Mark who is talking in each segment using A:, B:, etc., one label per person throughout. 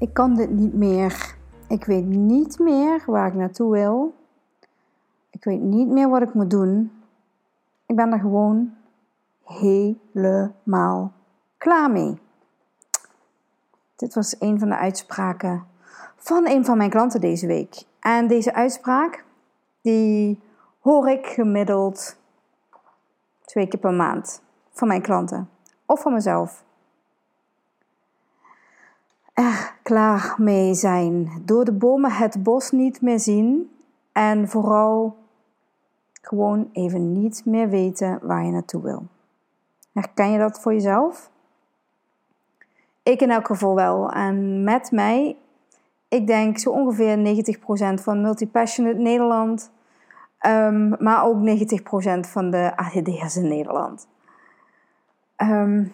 A: Ik kan dit niet meer. Ik weet niet meer waar ik naartoe wil. Ik weet niet meer wat ik moet doen. Ik ben er gewoon helemaal klaar mee. Dit was een van de uitspraken van een van mijn klanten deze week. En deze uitspraak, die hoor ik gemiddeld twee keer per maand van mijn klanten of van mezelf klaar mee zijn. Door de bomen het bos niet meer zien en vooral gewoon even niet meer weten waar je naartoe wil. Herken je dat voor jezelf? Ik in elk geval wel. En met mij, ik denk zo ongeveer 90% van Multipassionate Nederland, um, maar ook 90% van de ADD'ers in Nederland. Um,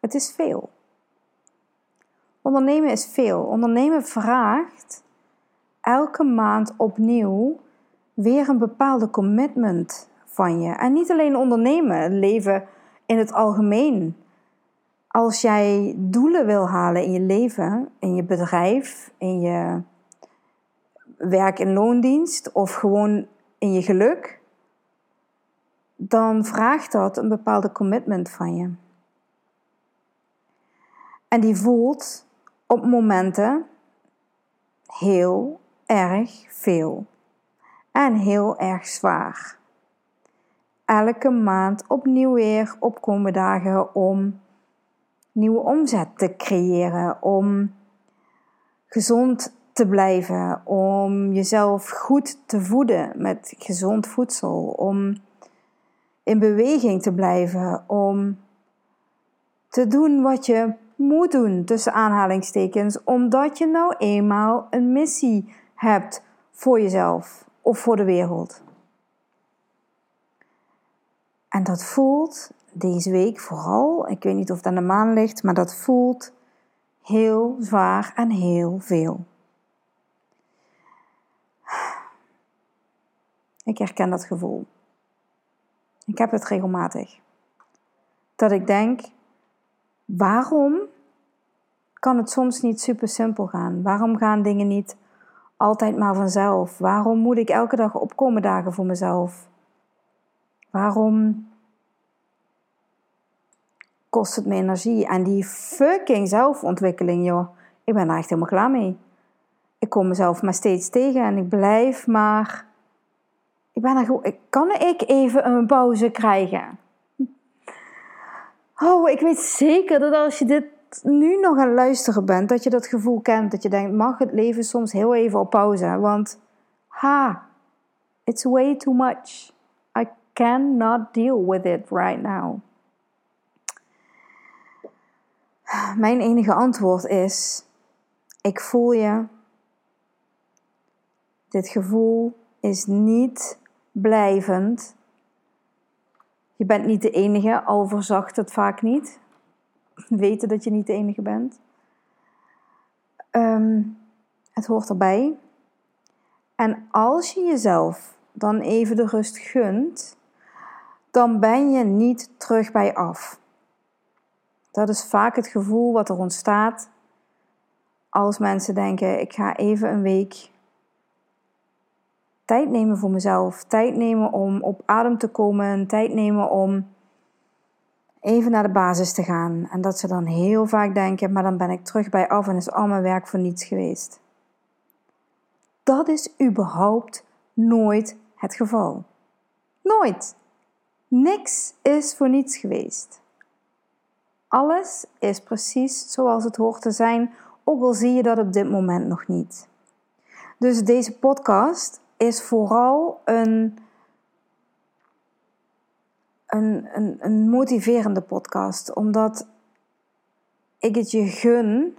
A: het is veel. Ondernemen is veel. Ondernemen vraagt elke maand opnieuw weer een bepaalde commitment van je. En niet alleen ondernemen, leven in het algemeen. Als jij doelen wil halen in je leven, in je bedrijf, in je werk- en loondienst of gewoon in je geluk, dan vraagt dat een bepaalde commitment van je. En die voelt op momenten heel erg veel en heel erg zwaar. Elke maand opnieuw weer opkomen dagen om nieuwe omzet te creëren, om gezond te blijven, om jezelf goed te voeden met gezond voedsel, om in beweging te blijven, om te doen wat je moet doen, tussen aanhalingstekens, omdat je nou eenmaal een missie hebt voor jezelf of voor de wereld. En dat voelt deze week vooral, ik weet niet of het aan de maan ligt, maar dat voelt heel zwaar en heel veel. Ik herken dat gevoel. Ik heb het regelmatig. Dat ik denk, waarom kan het soms niet super simpel gaan? Waarom gaan dingen niet altijd maar vanzelf? Waarom moet ik elke dag opkomen dagen voor mezelf? Waarom kost het me energie? En die fucking zelfontwikkeling, joh. Ik ben daar echt helemaal klaar mee. Ik kom mezelf maar steeds tegen en ik blijf maar. Ik ben er gewoon. Kan ik even een pauze krijgen? Oh, ik weet zeker dat als je dit nu nog aan luisteren bent, dat je dat gevoel kent. Dat je denkt, mag het leven soms heel even op pauze? Want, ha, it's way too much. I cannot deal with it right now. Mijn enige antwoord is, ik voel je. Dit gevoel is niet blijvend. Je bent niet de enige, al verzacht het vaak niet weten dat je niet de enige bent. Ehm, het hoort erbij. En als je jezelf dan even de rust gunt, dan ben je niet terug bij af. Dat is vaak het gevoel wat er ontstaat als mensen denken: ik ga even een week tijd nemen voor mezelf, tijd nemen om op adem te komen, tijd nemen om even naar de basis te gaan. En dat ze dan heel vaak denken, maar dan ben ik terug bij af en is al mijn werk voor niets geweest. Dat is überhaupt nooit het geval. Nooit. Niks is voor niets geweest. Alles is precies zoals het hoort te zijn, ook al zie je dat op dit moment nog niet. Dus deze podcast is vooral een een, een, motiverende podcast. Omdat ik het je gun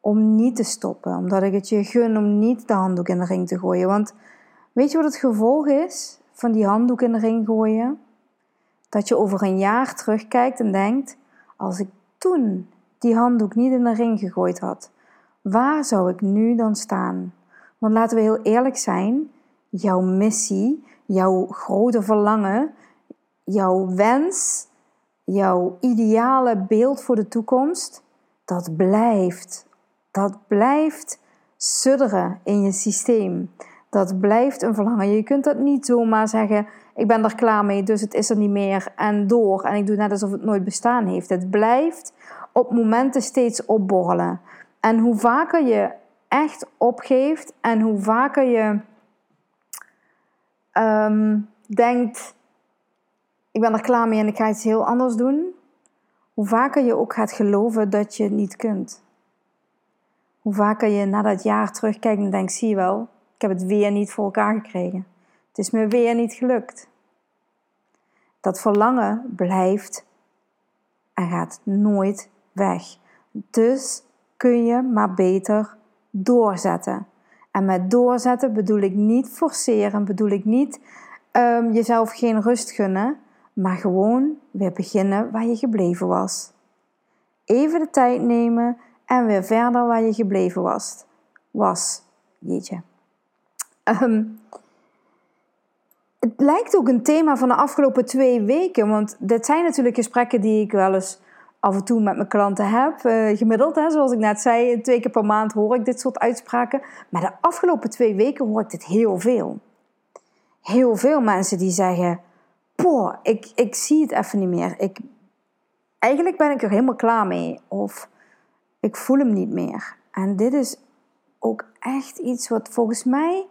A: om niet te stoppen. Omdat ik het je gun om niet de handdoek in de ring te gooien. Want weet je wat het gevolg is van die handdoek in de ring gooien? Dat je over een jaar terugkijkt en denkt: als ik toen die handdoek niet in de ring gegooid had, waar zou ik nu dan staan? Want laten we heel eerlijk zijn: jouw missie, jouw grote verlangen, jouw wens, jouw ideale beeld voor de toekomst, dat blijft. Dat blijft sudderen in je systeem. Dat blijft een verlangen. Je kunt dat niet zomaar zeggen: ik ben er klaar mee, dus het is er niet meer en door. En ik doe net alsof het nooit bestaan heeft. Het blijft op momenten steeds opborrelen. En hoe vaker je echt opgeeft en hoe vaker je ehm, denkt: ik ben er klaar mee en ik ga iets heel anders doen, hoe vaker je ook gaat geloven dat je het niet kunt. Hoe vaker je na dat jaar terugkijkt en denkt: zie je wel, ik heb het weer niet voor elkaar gekregen. Het is me weer niet gelukt. Dat verlangen blijft en gaat nooit weg. Dus kun je maar beter doorzetten. En met doorzetten bedoel ik niet forceren, bedoel ik niet um, jezelf geen rust gunnen, maar gewoon weer beginnen waar je gebleven was. Even de tijd nemen en weer verder waar je gebleven was. Was, jeetje. Um, het lijkt ook een thema van de afgelopen twee weken, want dit zijn natuurlijk gesprekken die ik wel eens af en toe met mijn klanten heb. Uh, gemiddeld, hè, zoals ik net zei, twee keer per maand hoor ik dit soort uitspraken. Maar de afgelopen twee weken hoor ik dit heel veel. Heel veel mensen die zeggen: Poh, ik, ik zie het even niet meer. Ik, eigenlijk ben ik er helemaal klaar mee. Of ik voel hem niet meer. En dit is ook echt iets wat volgens mij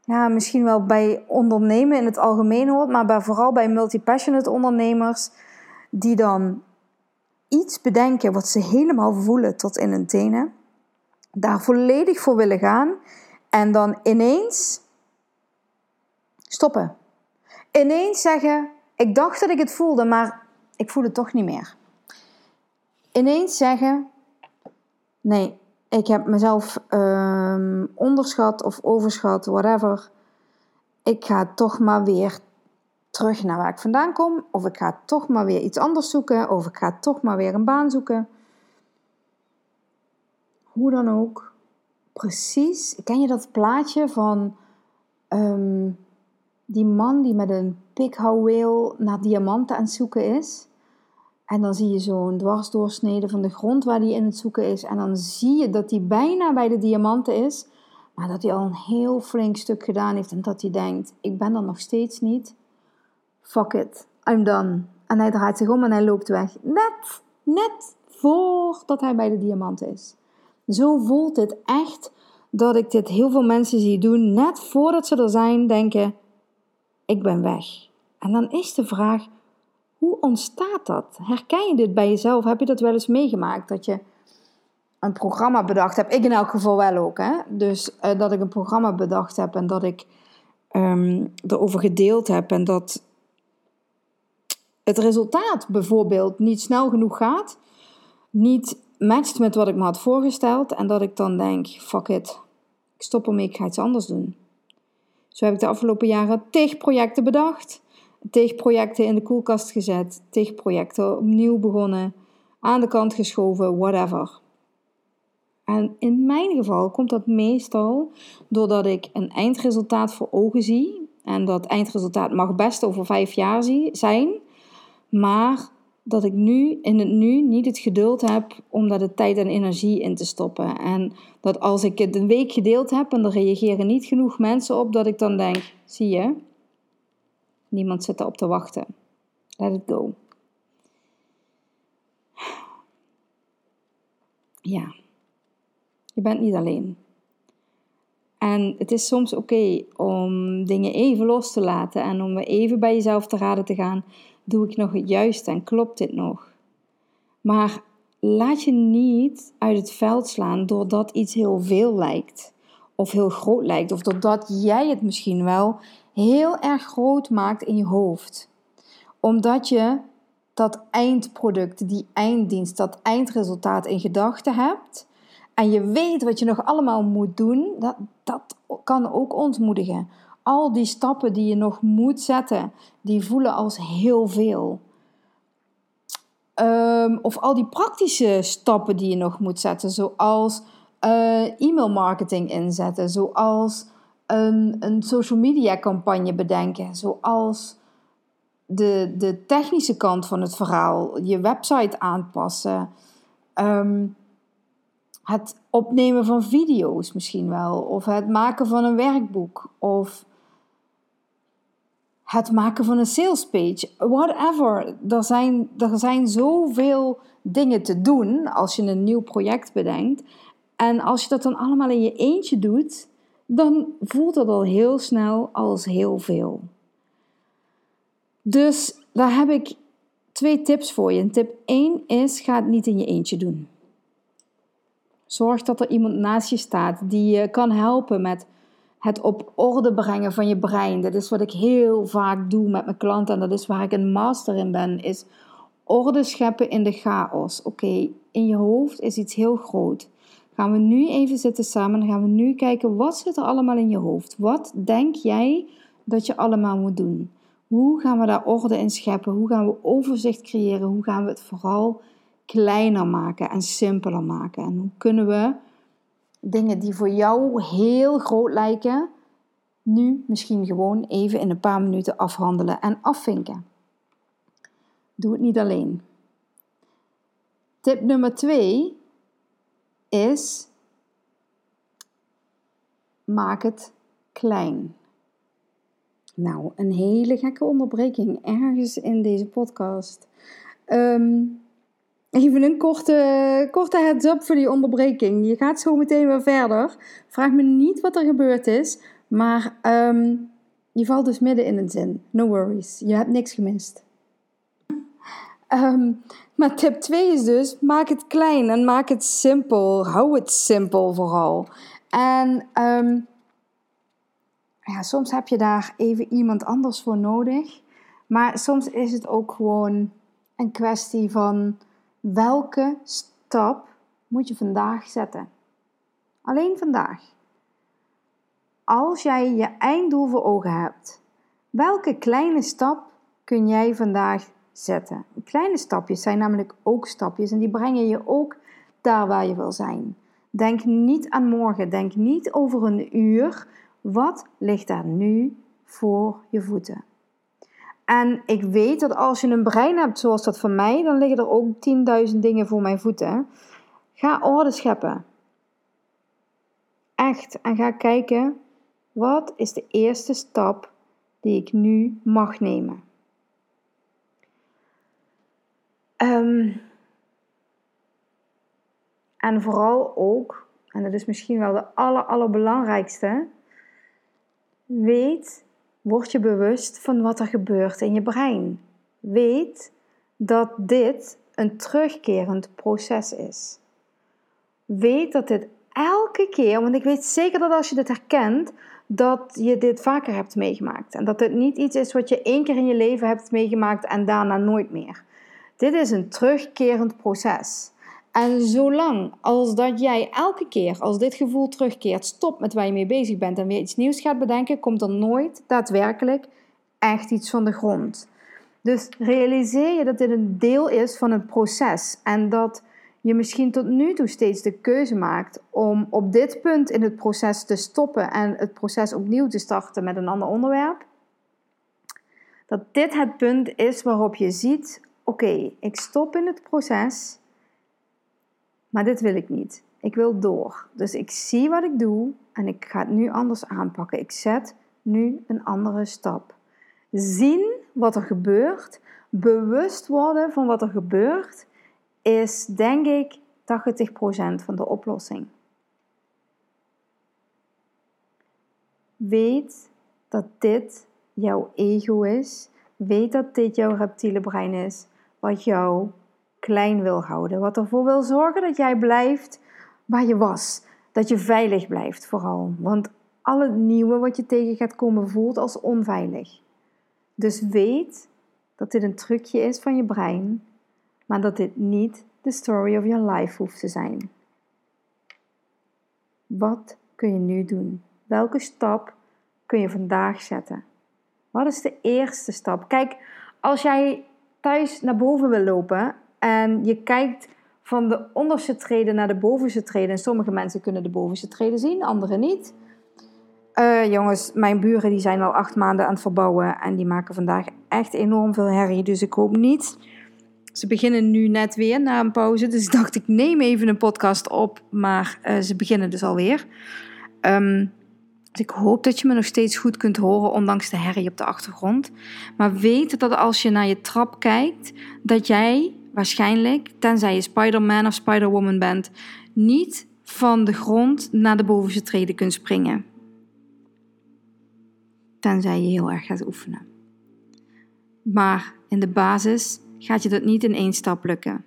A: ja, misschien wel bij ondernemen in het algemeen hoort, maar vooral bij multipassionate ondernemers die dan iets bedenken wat ze helemaal voelen tot in hun tenen, daar volledig voor willen gaan en dan ineens stoppen. Ineens zeggen: Ik dacht dat ik het voelde, maar ik voel het toch niet meer. Ineens zeggen: Nee, ik heb mezelf um, onderschat of overschat, whatever. Ik ga toch maar weer terug naar waar ik vandaan kom. Of ik ga toch maar weer iets anders zoeken. Of ik ga toch maar weer een baan zoeken. Hoe dan ook. Precies. Ken je dat plaatje van um, die man die met een pikhouweel naar diamanten aan het zoeken is? En dan zie je zo'n dwarsdoorsnede van de grond waar die in het zoeken is. En dan zie je dat hij bijna bij de diamanten is. Maar dat hij al een heel flink stuk gedaan heeft. En dat hij denkt, ik ben er nog steeds niet. Fuck it, I'm done. En hij draait zich om en hij loopt weg. Net, net voordat hij bij de diamanten is. Zo voelt het echt dat ik dit heel veel mensen zie doen. Net voordat ze er zijn, denken, ik ben weg. En dan is de vraag hoe ontstaat dat? Herken je dit bij jezelf? Heb je dat wel eens meegemaakt? Dat je een programma bedacht hebt? Ik in elk geval wel ook. Hè? Dus uh, dat ik een programma bedacht heb en dat ik um, erover gedeeld heb en dat het resultaat bijvoorbeeld niet snel genoeg gaat, niet matcht met wat ik me had voorgesteld en dat ik dan denk: fuck it, ik stop ermee, ik ga iets anders doen. Zo heb ik de afgelopen jaren tig projecten bedacht tegen projecten in de koelkast gezet, tegen projecten opnieuw begonnen, aan de kant geschoven, whatever. En in mijn geval komt dat meestal doordat ik een eindresultaat voor ogen zie. En dat eindresultaat mag best over vijf jaar zijn. Maar dat ik nu in het nu niet het geduld heb om daar de tijd en energie in te stoppen. En dat als ik het een week gedeeld heb en er reageren niet genoeg mensen op, dat ik dan denk: zie je, Niemand zit erop te wachten. Let it go. Ja, je bent niet alleen. En het is soms oké om dingen even los te laten en om even bij jezelf te raden te gaan: doe ik nog het juiste en klopt dit nog? Maar laat je niet uit het veld slaan doordat iets heel veel lijkt, of heel groot lijkt, of doordat jij het misschien wel heel erg groot maakt in je hoofd. Omdat je dat eindproduct, die einddienst, dat eindresultaat in gedachten hebt en je weet wat je nog allemaal moet doen, dat, dat kan ook ontmoedigen. Al die stappen die je nog moet zetten, die voelen als heel veel. Ehm, of al die praktische stappen die je nog moet zetten, zoals uh, e-mail marketing inzetten, zoals een, een social media campagne bedenken, zoals de, de technische kant van het verhaal, je website aanpassen, ehm, het opnemen van video's misschien wel, of het maken van een werkboek, of het maken van een salespage, whatever. Er zijn, er zijn zoveel dingen te doen als je een nieuw project bedenkt. En als je dat dan allemaal in je eentje doet, dan voelt dat al heel snel als heel veel. Dus daar heb ik twee tips voor je. tip 1 is: ga het niet in je eentje doen. Zorg dat er iemand naast je staat die je kan helpen met het op orde brengen van je brein. Dat is wat ik heel vaak doe met mijn klanten en dat is waar ik een master in ben, is orde scheppen in de chaos. Oké, in je hoofd is iets heel groot. Gaan we nu even zitten samen en gaan we nu kijken wat zit er allemaal in je hoofd? Wat denk jij dat je allemaal moet doen? Hoe gaan we daar orde in scheppen? Hoe gaan we overzicht creëren? Hoe gaan we het vooral kleiner maken en simpeler maken? En hoe kunnen we dingen die voor jou heel groot lijken, nu misschien gewoon even in een paar minuten afhandelen en afvinken. Doe het niet alleen. Tip nummer twee is: maak het klein. Nou, een hele gekke onderbreking ergens in deze podcast. Um, Even een korte, korte heads up voor die onderbreking. Je gaat zo meteen weer verder. Vraag me niet wat er gebeurd is, maar um, je valt dus midden in een zin. No worries, je hebt niks gemist. Um, maar tip 2 is dus: maak het klein en maak het simpel. Hou het simpel vooral. En um, ja, soms heb je daar even iemand anders voor nodig. Maar soms is het ook gewoon een kwestie van Welke stap moet je vandaag zetten? Alleen vandaag. Als jij je einddoel voor ogen hebt, welke kleine stap kun jij vandaag zetten? Kleine stapjes zijn namelijk ook stapjes en die brengen je ook daar waar je wil zijn. Denk niet aan morgen, denk niet over een uur. Wat ligt daar nu voor je voeten? En ik weet dat als je een brein hebt zoals dat van mij, dan liggen er ook 10.000 dingen voor mijn voeten. Ga orde scheppen. Echt. En ga kijken, wat is de eerste stap die ik nu mag nemen? Um, en vooral ook, en dat is misschien wel de aller, allerbelangrijkste, weet Word je bewust van wat er gebeurt in je brein. Weet dat dit een terugkerend proces is. Weet dat dit elke keer, want ik weet zeker dat als je dit herkent, dat je dit vaker hebt meegemaakt. En dat dit niet iets is wat je één keer in je leven hebt meegemaakt en daarna nooit meer. Dit is een terugkerend proces. En zolang als dat jij elke keer als dit gevoel terugkeert, stopt met waar je mee bezig bent en weer iets nieuws gaat bedenken, komt er nooit daadwerkelijk echt iets van de grond. Dus realiseer je dat dit een deel is van het proces en dat je misschien tot nu toe steeds de keuze maakt om op dit punt in het proces te stoppen en het proces opnieuw te starten met een ander onderwerp. Dat dit het punt is waarop je ziet: oké, ik stop in het proces maar dit wil ik niet. Ik wil door. Dus ik zie wat ik doe en ik ga het nu anders aanpakken. Ik zet nu een andere stap. Zien wat er gebeurt, bewust worden van wat er gebeurt, is denk ik 80% van de oplossing. Weet dat dit jouw ego is. Weet dat dit jouw reptiele brein is, wat jou klein wil houden. Wat ervoor wil zorgen dat jij blijft waar je was. Dat je veilig blijft vooral. Want al het nieuwe wat je tegen gaat komen voelt als onveilig. Dus weet dat dit een trucje is van je brein, maar dat dit niet de story of your life hoeft te zijn. Wat kun je nu doen? Welke stap kun je vandaag zetten? Wat is de eerste stap? Kijk, als jij thuis naar boven wil lopen en je kijkt van de onderste treden naar de bovenste treden. En sommige mensen kunnen de bovenste treden zien, anderen niet. Uh, jongens, mijn buren die zijn al acht maanden aan het verbouwen en die maken vandaag echt enorm veel herrie. Dus ik hoop niet. Ze beginnen nu net weer na een pauze. Dus dacht, ik neem even een podcast op. Maar uh, ze beginnen dus alweer. Um, ik hoop dat je me nog steeds goed kunt horen, ondanks de herrie op de achtergrond. Maar weet dat als je naar je trap kijkt, dat jij waarschijnlijk, tenzij je Spider-Man of Spider-Woman bent, niet van de grond naar de bovenste treden kunt springen. Tenzij je heel erg gaat oefenen. Maar in de basis gaat je dat niet in één stap lukken.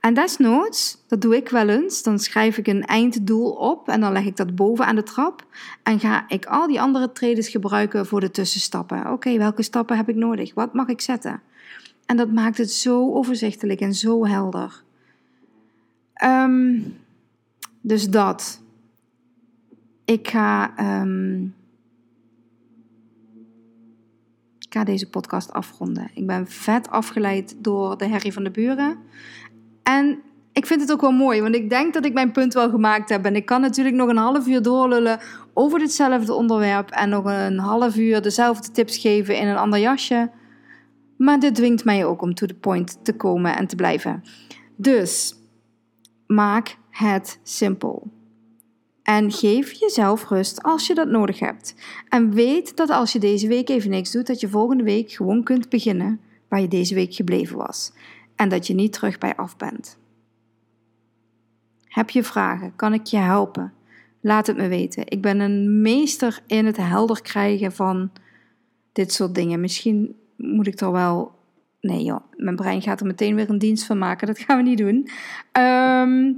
A: En desnoods, dat doe ik wel eens, dan schrijf ik een einddoel op en dan leg ik dat boven aan de trap en ga ik al die andere tredes gebruiken voor de tussenstappen. Oké, welke stappen heb ik nodig? Wat mag ik zetten? En dat maakt het zo overzichtelijk en zo helder. Um, dus dat. Ik ga, um, ik ga deze podcast afronden. Ik ben vet afgeleid door de herrie van de buren. En ik vind het ook wel mooi, want ik denk dat ik mijn punt wel gemaakt heb. En ik kan natuurlijk nog een half uur doorlullen over ditzelfde onderwerp. En nog een half uur dezelfde tips geven in een ander jasje. Maar dit dwingt mij ook om to the point te komen en te blijven. Dus maak het simpel. En geef jezelf rust als je dat nodig hebt. En weet dat als je deze week even niks doet, dat je volgende week gewoon kunt beginnen waar je deze week gebleven was. En dat je niet terug bij af bent. Heb je vragen? Kan ik je helpen? Laat het me weten. Ik ben een meester in het helder krijgen van dit soort dingen. Misschien moet ik er wel. Nee joh, mijn brein gaat er meteen weer een dienst van maken. Dat gaan we niet doen. Ehm,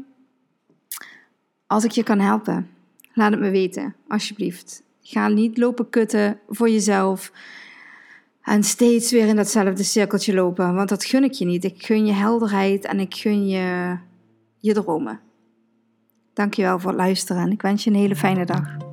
A: als ik je kan helpen, laat het me weten, alsjeblieft. Ga niet lopen kutten voor jezelf. En steeds weer in datzelfde cirkeltje lopen. Want dat gun ik je niet. Ik gun je helderheid en ik gun je je dromen. Dankjewel voor het luisteren en ik wens je een hele fijne dag.